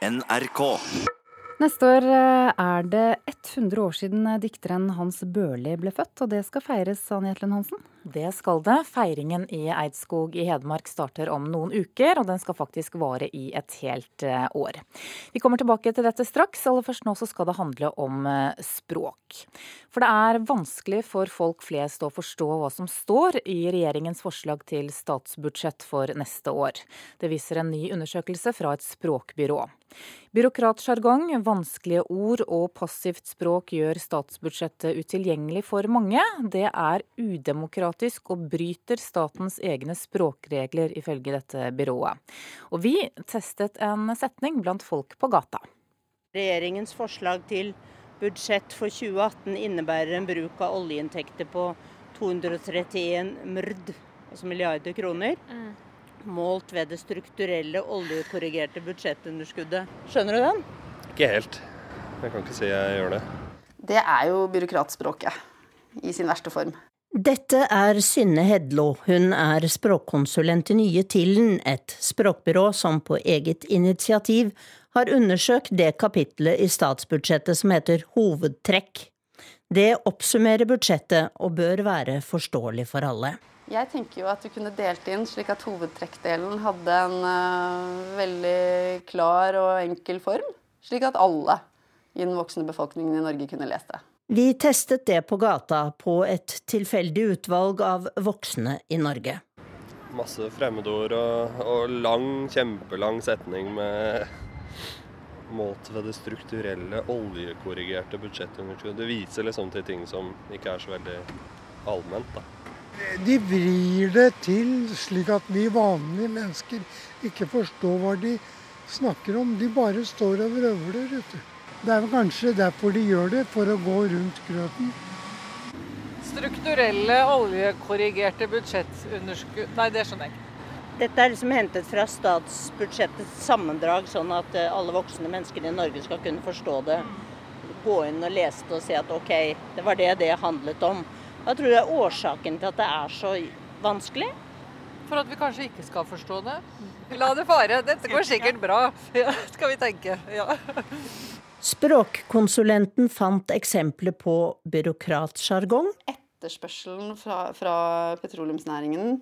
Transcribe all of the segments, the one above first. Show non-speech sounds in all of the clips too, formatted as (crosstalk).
NRK. Neste år eh, er det 100 år siden dikteren Hans Børli ble født, og det skal feires, Anja Etlen Hansen? Det skal det. Feiringen i Eidskog i Hedmark starter om noen uker, og den skal faktisk vare i et helt eh, år. Vi kommer tilbake til dette straks. Aller først nå så skal det handle om eh, språk. For det er vanskelig for folk flest å forstå hva som står i regjeringens forslag til statsbudsjett for neste år. Det viser en ny undersøkelse fra et språkbyrå. Byråkratsjargong, vanskelige ord og passivt språk gjør statsbudsjettet utilgjengelig for mange. Det er udemokratisk og bryter statens egne språkregler, ifølge dette byrået. Og vi testet en setning blant folk på gata. Regjeringens forslag til budsjett for 2018 innebærer en bruk av oljeinntekter på 231 mrd, altså milliarder kroner. Mm målt ved det strukturelle oljekorrigerte budsjettunderskuddet. Skjønner du den? Ikke helt. Jeg kan ikke si jeg gjør det. Det er jo byråkratspråket i sin verste form. Dette er Synne Hedlo. Hun er språkkonsulent i Nye Tillen, et språkbyrå som på eget initiativ har undersøkt det kapitlet i statsbudsjettet som heter Hovedtrekk. Det oppsummerer budsjettet og bør være forståelig for alle. Jeg tenker jo at vi kunne delt inn slik at hovedtrekkdelen hadde en uh, veldig klar og enkel form. Slik at alle i den voksne befolkningen i Norge kunne lest det. Vi testet det på gata på et tilfeldig utvalg av voksne i Norge. Masse fremmedord og, og lang, kjempelang setning med målt ved det strukturelle, oljekorrigerte budsjettunderskuddet. Det viser liksom til ting som ikke er så veldig allment. da. De vrir det til slik at vi vanlige mennesker ikke forstår hva de snakker om. De bare står og vrøvler. Det er kanskje derfor de gjør det, for å gå rundt grøten. Strukturelle, oljekorrigerte budsjettunderskudd Nei, det skjønner jeg ikke. Dette er liksom hentet fra statsbudsjettets sammendrag, sånn at eh, alle voksne mennesker i Norge skal kunne forstå det. Gå inn og lese det og si at OK, det var det det handlet om. Hva tror du er årsaken til at det er så vanskelig? For at vi kanskje ikke skal forstå det. La det fare. Dette går sikkert bra, ja, skal vi tenke. Ja. Språkkonsulenten fant eksempler på byråkratsjargong. Etterspørselen fra, fra petroleumsnæringen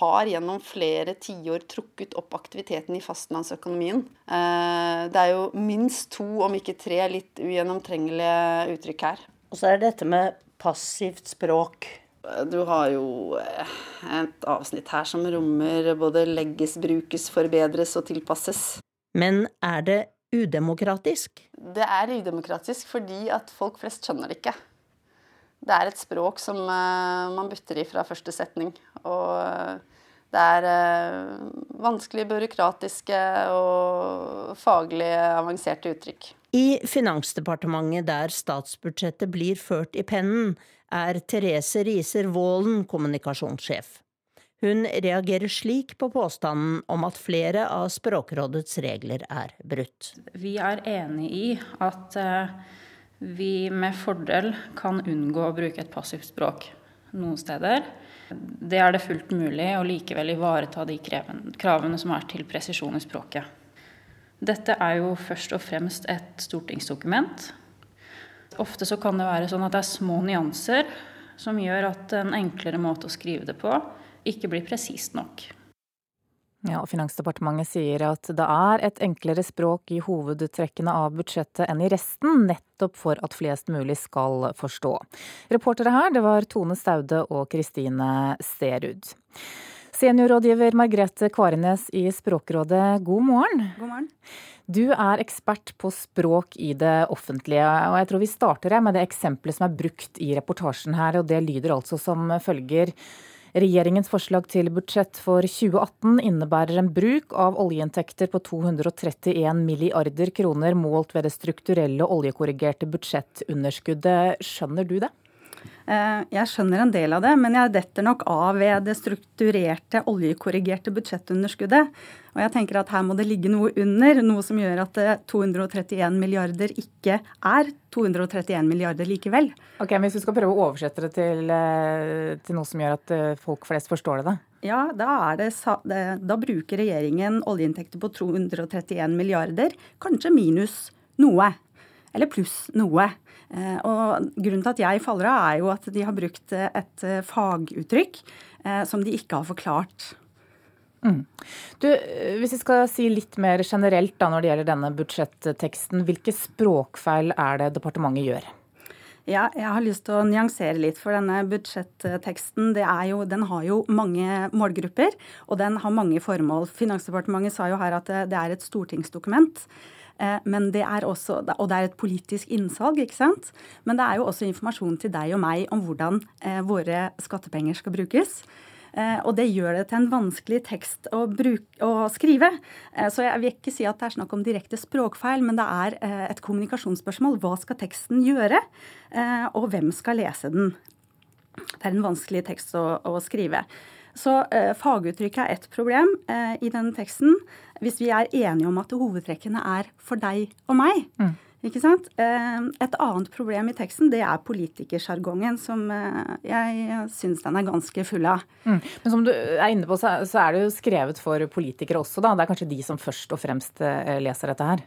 har gjennom flere tiår trukket opp aktiviteten i fastlandsøkonomien. Eh, det er jo minst to, om ikke tre, litt ugjennomtrengelige uttrykk her. Og så er det dette med passivt språk? Du har jo eh, et avsnitt her som rommer både legges, brukes, forbedres og tilpasses. Men er det udemokratisk? Det er udemokratisk fordi at folk flest skjønner det ikke. Det er et språk som eh, man bytter i fra første setning. Og eh, det er vanskelige, byråkratiske og faglig avanserte uttrykk. I Finansdepartementet, der statsbudsjettet blir ført i pennen, er Therese Riser Vålen kommunikasjonssjef. Hun reagerer slik på påstanden om at flere av Språkrådets regler er brutt. Vi er enig i at eh, vi med fordel kan unngå å bruke et passivt språk noen steder. Det er det fullt mulig å likevel ivareta de kravene som er til presisjon i språket. Dette er jo først og fremst et stortingsdokument. Ofte så kan det være sånn at det er små nyanser som gjør at en enklere måte å skrive det på ikke blir presist nok. Ja, og Finansdepartementet sier at det er et enklere språk i hovedtrekkene av budsjettet enn i resten, nettopp for at flest mulig skal forstå. Reportere her, det var Tone Staude og Kristine Sterud. Seniorrådgiver Margrethe Kvarenes i Språkrådet, god morgen. God morgen. Du er ekspert på språk i det offentlige, og jeg tror vi starter med det eksempelet som er brukt i reportasjen her, og det lyder altså som følger. Regjeringens forslag til budsjett for 2018 innebærer en bruk av oljeinntekter på 231 milliarder kroner målt ved det strukturelle oljekorrigerte budsjettunderskuddet. Skjønner du det? Eh, jeg skjønner en del av det, men jeg detter nok av ved det strukturerte, oljekorrigerte budsjettunderskuddet. Og jeg tenker at her må det ligge noe under, noe som gjør at 231 eh, milliarder ikke er 231 milliarder likevel. Ok, men Hvis du skal prøve å oversette det til, eh, til noe som gjør at folk flest forstår det, da? ja, da, det, da bruker regjeringen oljeinntekter på 231 milliarder, kanskje minus noe. Eller pluss noe. Eh, og Grunnen til at jeg faller av, er jo at de har brukt et faguttrykk som de ikke har forklart. Mm. Du, hvis vi skal si litt mer generelt da når det gjelder denne budsjetteksten, hvilke språkfeil er det departementet gjør? Ja, jeg har lyst til å nyansere litt, for denne budsjetteksten jo, den har jo mange målgrupper, og den har mange formål. Finansdepartementet sa jo her at det er et stortingsdokument. Eh, men det er også, og det er et politisk innsalg, ikke sant. Men det er jo også informasjon til deg og meg om hvordan eh, våre skattepenger skal brukes. Eh, og det gjør det til en vanskelig tekst å, bruke, å, skrive. Så jeg vil ikke si at det er snakk om direkte språkfeil, men det er et kommunikasjonsspørsmål. Hva skal teksten gjøre, og hvem skal lese den? Det er en vanskelig tekst å, å skrive. Så faguttrykket er ett problem i denne teksten. Hvis vi er enige om at hovedtrekkene er for deg og meg, mm. Ikke sant? Eh, et annet problem i teksten det er politikersjargongen, som eh, jeg syns den er ganske full av. Mm. Men som du er inne på, så er det jo skrevet for politikere også, da. Det er kanskje de som først og fremst eh, leser dette her?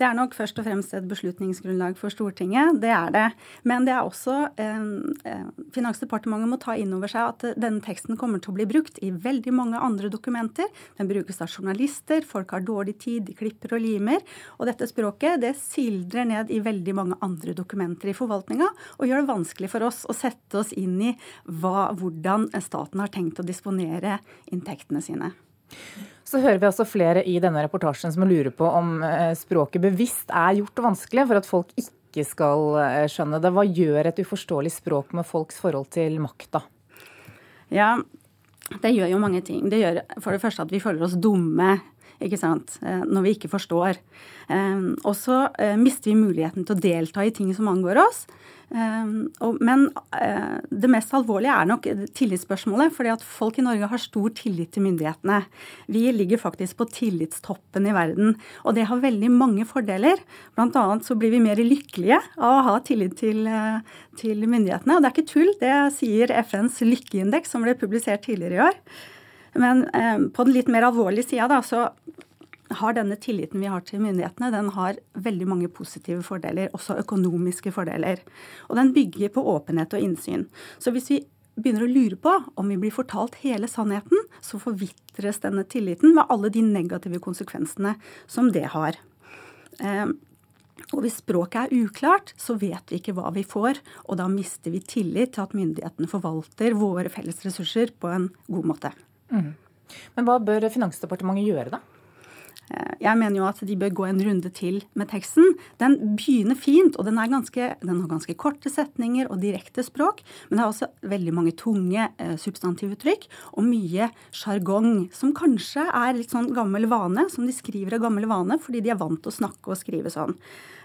Det er nok først og fremst et beslutningsgrunnlag for Stortinget, det er det. Men det er også eh, eh, Finansdepartementet må ta inn over seg at denne teksten kommer til å bli brukt i veldig mange andre dokumenter. Den brukes av journalister, folk har dårlig tid, de klipper og limer. Og dette språket det sildrer ned i veldig mange andre dokumenter i forvaltninga og gjør det vanskelig for oss å sette oss inn i hva, hvordan staten har tenkt å disponere inntektene sine. Så hører vi også flere i denne reportasjen som lurer på om eh, språket bevisst er gjort vanskelig for at folk ikke skal eh, skjønne det. Hva gjør et uforståelig språk med folks forhold til makta? Ja, det gjør jo mange ting. Det gjør for det første at vi føler oss dumme ikke sant? Eh, når vi ikke forstår. Og så mister vi muligheten til å delta i ting som angår oss. Men eh, det mest alvorlige er nok tillitsspørsmålet. fordi at folk i Norge har stor tillit til myndighetene. Vi ligger faktisk på tillitstoppen i verden. Og det har veldig mange fordeler. Blant annet så blir vi mer lykkelige av å ha tillit til, eh, til myndighetene. Og det er ikke tull, det sier FNs lykkeindeks som ble publisert tidligere i år. Men eh, på den litt mer alvorlige sida, da, så har denne tilliten vi har til myndighetene, den har veldig mange positive fordeler, også økonomiske fordeler. Og den bygger på åpenhet og innsyn. Så hvis vi begynner å lure på om vi blir fortalt hele sannheten, så forvitres denne tilliten med alle de negative konsekvensene som det har. Eh, og hvis språket er uklart, så vet vi ikke hva vi får, og da mister vi tillit til at myndighetene forvalter våre felles ressurser på en god måte. Mm. Men hva bør Finansdepartementet gjøre, da? Eh, jeg mener jo at de bør gå en runde til med teksten. Den begynner fint, og den, ganske, den har ganske korte setninger og direkte språk. Men det er også veldig mange tunge eh, substantivuttrykk og mye sjargong, som kanskje er litt sånn gammel vane, som de skriver av gammel vane fordi de er vant til å snakke og skrive sånn.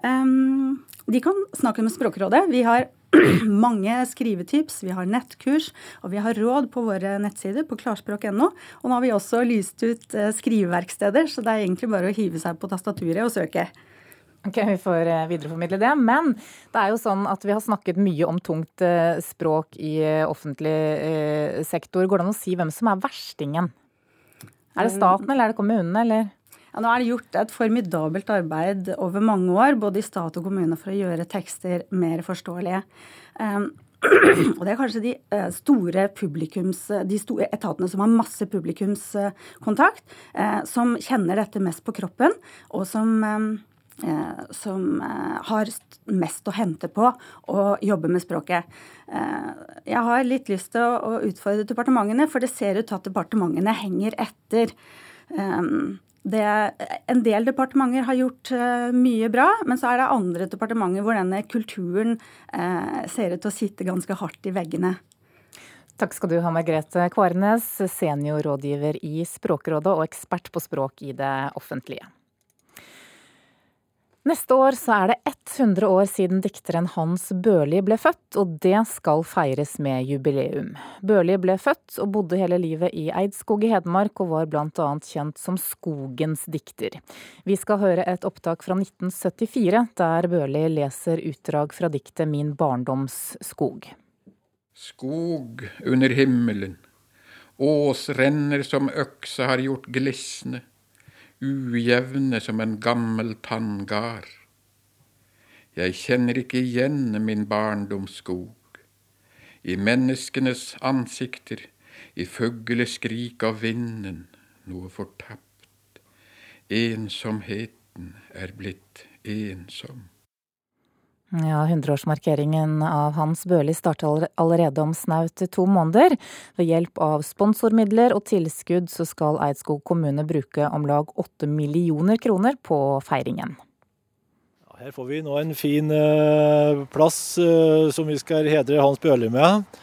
Um, de kan snakke med Språkrådet. Vi har (clears throat) mange skrivetips, vi har nettkurs, og vi har råd på våre nettsider på klarspråk.no. Og nå har vi også lyst ut eh, skriveverksteder, så det er egentlig bare å hive seg på tastaturet og søke. Ok, Vi får eh, videreformidle det. Men det er jo sånn at vi har snakket mye om tungt eh, språk i offentlig sektor. Går det an å si hvem som er verstingen? Er det staten, eller er det kommunene, eller? Ja, nå er det gjort et formidabelt arbeid over mange år, både i stat og kommune, for å gjøre tekster mer forståelige. Um, (clears throat) og det er kanskje de uh, store publikums, de store etatene som har masse publikumskontakt, uh, som kjenner dette mest på kroppen, og som um, Eh, som eh, har mest å hente på å jobbe med språket. Eh, jeg har litt lyst til å, utfordre departementene, for det ser ut til at departementene henger etter. Um, det, en del departementer har gjort uh, mye bra, men så er det andre departementer hvor denne kulturen uh, ser ut til å sitte ganske hardt i veggene. Takk skal du ha, Margrethe Kvarenes, seniorrådgiver i Språkrådet og ekspert på språk i det offentlige. Neste år så er det 100 år siden dikteren Hans Børli ble født, og det skal feires med jubileum. Børli ble født og bodde hele livet i Eidskog i Hedmark, og var annet kjent som skogens dikter. Vi skal høre et opptak fra 1974, der Børli leser utdrag fra diktet Min barndoms skog. Skog under himmelen, Åsrenner som øksa har gjort glisne, ujevne som en gammel tanngard. Jeg kjenner ikke igjen min barndomsskog. I menneskenes ansikter, i fugleskrik av vinden, noe fortapt. Ensomheten er blitt ensom. Ja, 100-årsmarkeringen av Hans Børli starter allerede om snaut to måneder. Ved hjelp av sponsormidler og tilskudd så skal Eidskog kommune bruke om lag åtte millioner kroner på feiringen. Her får vi nå en fin uh, plass uh, som vi skal hedre Hans Børli med.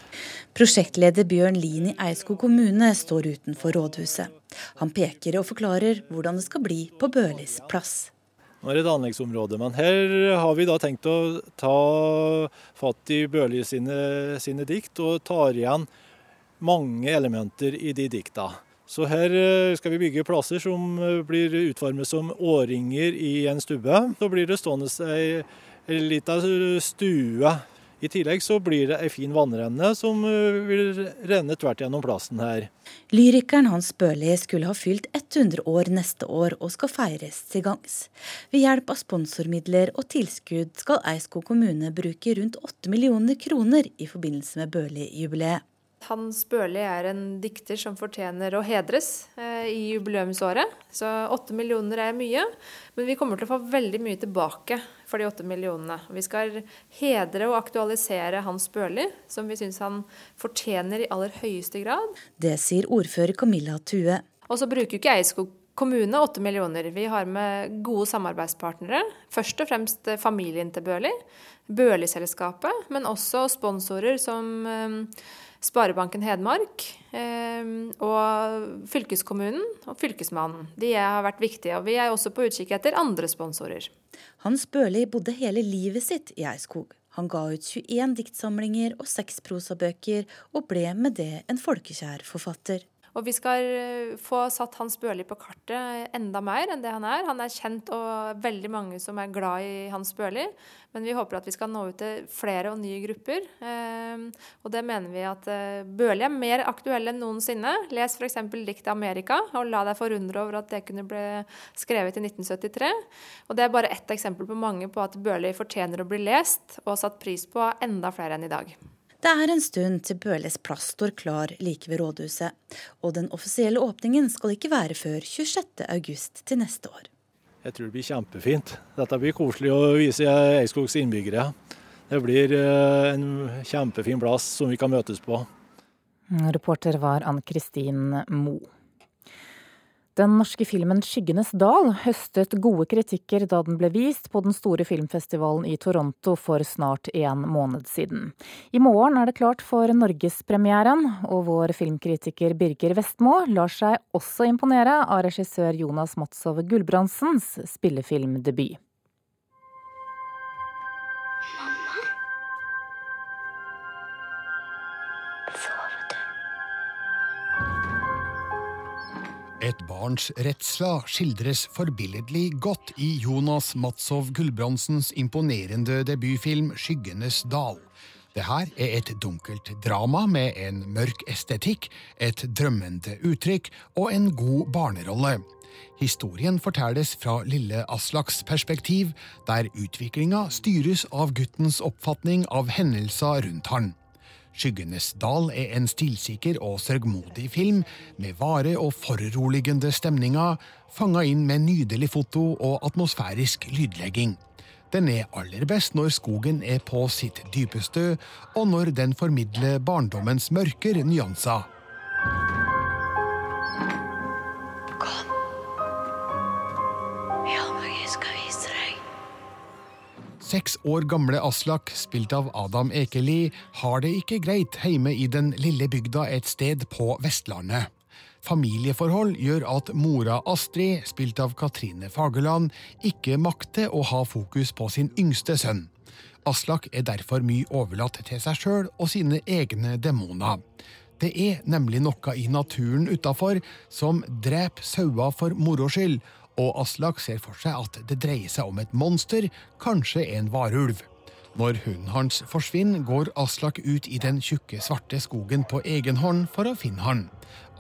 Prosjektleder Bjørn Lien i Eidskog kommune står utenfor rådhuset. Han peker og forklarer hvordan det skal bli på Børlis plass. Nå er det et anleggsområde, men her har vi da tenkt å ta fatt i Børli sine, sine dikt, og tar igjen mange elementer i de dikta. Så her eh, skal vi bygge plasser som eh, blir utformet som årringer i en stue. Så blir det stående ei lita stue i tillegg så blir det ei fin vannrenne som eh, vil renne tvert gjennom plassen her. Lyrikeren Hans Børli skulle ha fylt 100 år neste år og skal feires til gangs. Ved hjelp av sponsormidler og tilskudd skal Eiskog kommune bruke rundt 8 millioner kroner i forbindelse med Børli-jubileet. Hans Børli er en dikter som fortjener å hedres eh, i jubileumsåret. Så åtte millioner er mye, men vi kommer til å få veldig mye tilbake for de åtte millionene. Vi skal hedre og aktualisere Hans Børli, som vi syns han fortjener i aller høyeste grad. Det sier ordfører Camilla Tue. Og så bruker ikke Eidskog kommune åtte millioner. Vi har med gode samarbeidspartnere. Først og fremst familien til Børli, Børli-selskapet, men også sponsorer som eh, Sparebanken Hedmark eh, og fylkeskommunen og Fylkesmannen. De har vært viktige. og Vi er også på utkikk etter andre sponsorer. Hans Børli bodde hele livet sitt i Eiskog. Han ga ut 21 diktsamlinger og seks prosabøker, og ble med det en folkekjær forfatter. Og vi skal eh, få satt Hans Børli på kartet enda mer enn det han er. Han er kjent og veldig mange som er glad i Hans Børli. Men vi håper at vi skal nå ut til flere og nye grupper. Ehm, og det mener vi at eh, Børli er mer aktuell enn noensinne. Les f.eks. diktet 'Amerika', og la deg forundre over at det kunne bli skrevet i 1973. Og det er bare ett eksempel på mange på at Børli fortjener å bli lest og satt pris på enda flere enn i dag. Det er en stund til Bøhles plass står klar like ved rådhuset, og den offisielle åpningen skal ikke være før 26.8 til neste år. Jeg tror det blir kjempefint. Dette blir koselig å vise Eidskogs innbyggere. Det blir eh, en kjempefin plass som vi kan møtes på. Reporter var Ann Kristin Moe. Den norske filmen 'Skyggenes dal' høstet gode kritikker da den ble vist på den store filmfestivalen i Toronto for snart en måned siden. I morgen er det klart for norgespremieren, og vår filmkritiker Birger Vestmo lar seg også imponere av regissør Jonas Matsov Gulbrandsens spillefilmdebut. Et barns redsla skildres forbilledlig godt i Jonas Matsov Gulbrandsens imponerende debutfilm 'Skyggenes dal'. Det her er et dunkelt drama med en mørk estetikk, et drømmende uttrykk og en god barnerolle. Historien fortelles fra lille Aslaks perspektiv, der utviklinga styres av guttens oppfatning av hendelser rundt han. 'Skyggenes dal' er en stilsikker og sørgmodig film med vare og foruroligende stemninger, fanga inn med nydelig foto og atmosfærisk lydlegging. Den er aller best når skogen er på sitt dypeste, og når den formidler barndommens mørker nyanser. Seks år gamle Aslak, spilt av Adam Ekeli, har det ikke greit hjemme i den lille bygda et sted på Vestlandet. Familieforhold gjør at mora Astrid, spilt av Katrine Fagerland, ikke makter å ha fokus på sin yngste sønn. Aslak er derfor mye overlatt til seg sjøl og sine egne demoner. Det er nemlig noe i naturen utafor som dreper sauer for moro skyld, og Aslak ser for seg at det dreier seg om et monster, kanskje en varulv. Når hunden hans forsvinner, går Aslak ut i den tjukke, svarte skogen på egen hånd for å finne han.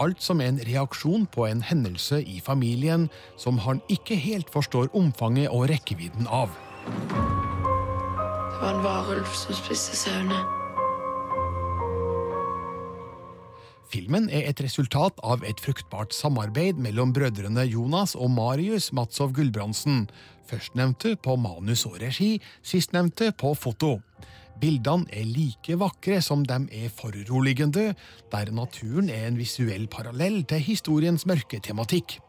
Alt som en reaksjon på en hendelse i familien som han ikke helt forstår omfanget og rekkevidden av. Det var en varulv som spiste sauene. Filmen er et resultat av et fruktbart samarbeid mellom brødrene Jonas og Marius Matsov Gulbrandsen, førstnevnte på manus og regi, sistnevnte på foto. Bildene er like vakre som de er foruroligende, der naturen er en visuell parallell til historiens mørke tematikk.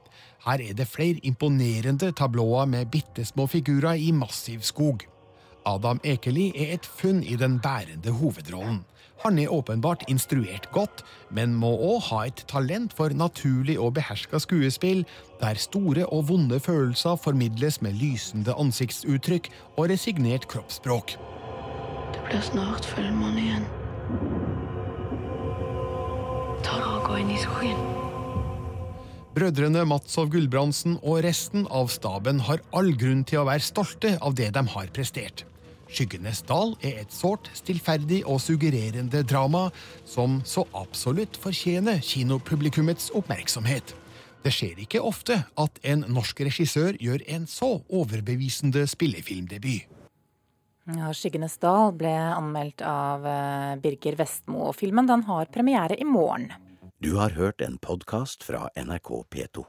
Her er det flere imponerende tablåer med bitte små figurer i massiv skog. Adam Ekeli er et funn i den bærende hovedrollen. Han er åpenbart instruert godt, men må òg ha et talent for naturlig og beherska skuespill, der store og vonde følelser formidles med lysende ansiktsuttrykk og resignert kroppsspråk. Det blir snart fullmåne igjen. Ta og gå inn i skogen. Brødrene Matsov Gulbrandsen og resten av staben har all grunn til å være stolte av det de har prestert. 'Skyggenes dal' er et sårt, stillferdig og suggererende drama som så absolutt fortjener kinopublikummets oppmerksomhet. Det skjer ikke ofte at en norsk regissør gjør en så overbevisende spillefilmdebut. Ja, 'Skyggenes dal' ble anmeldt av eh, Birger Vestmo, og filmen den har premiere i morgen. Du har hørt en podkast fra NRK P2.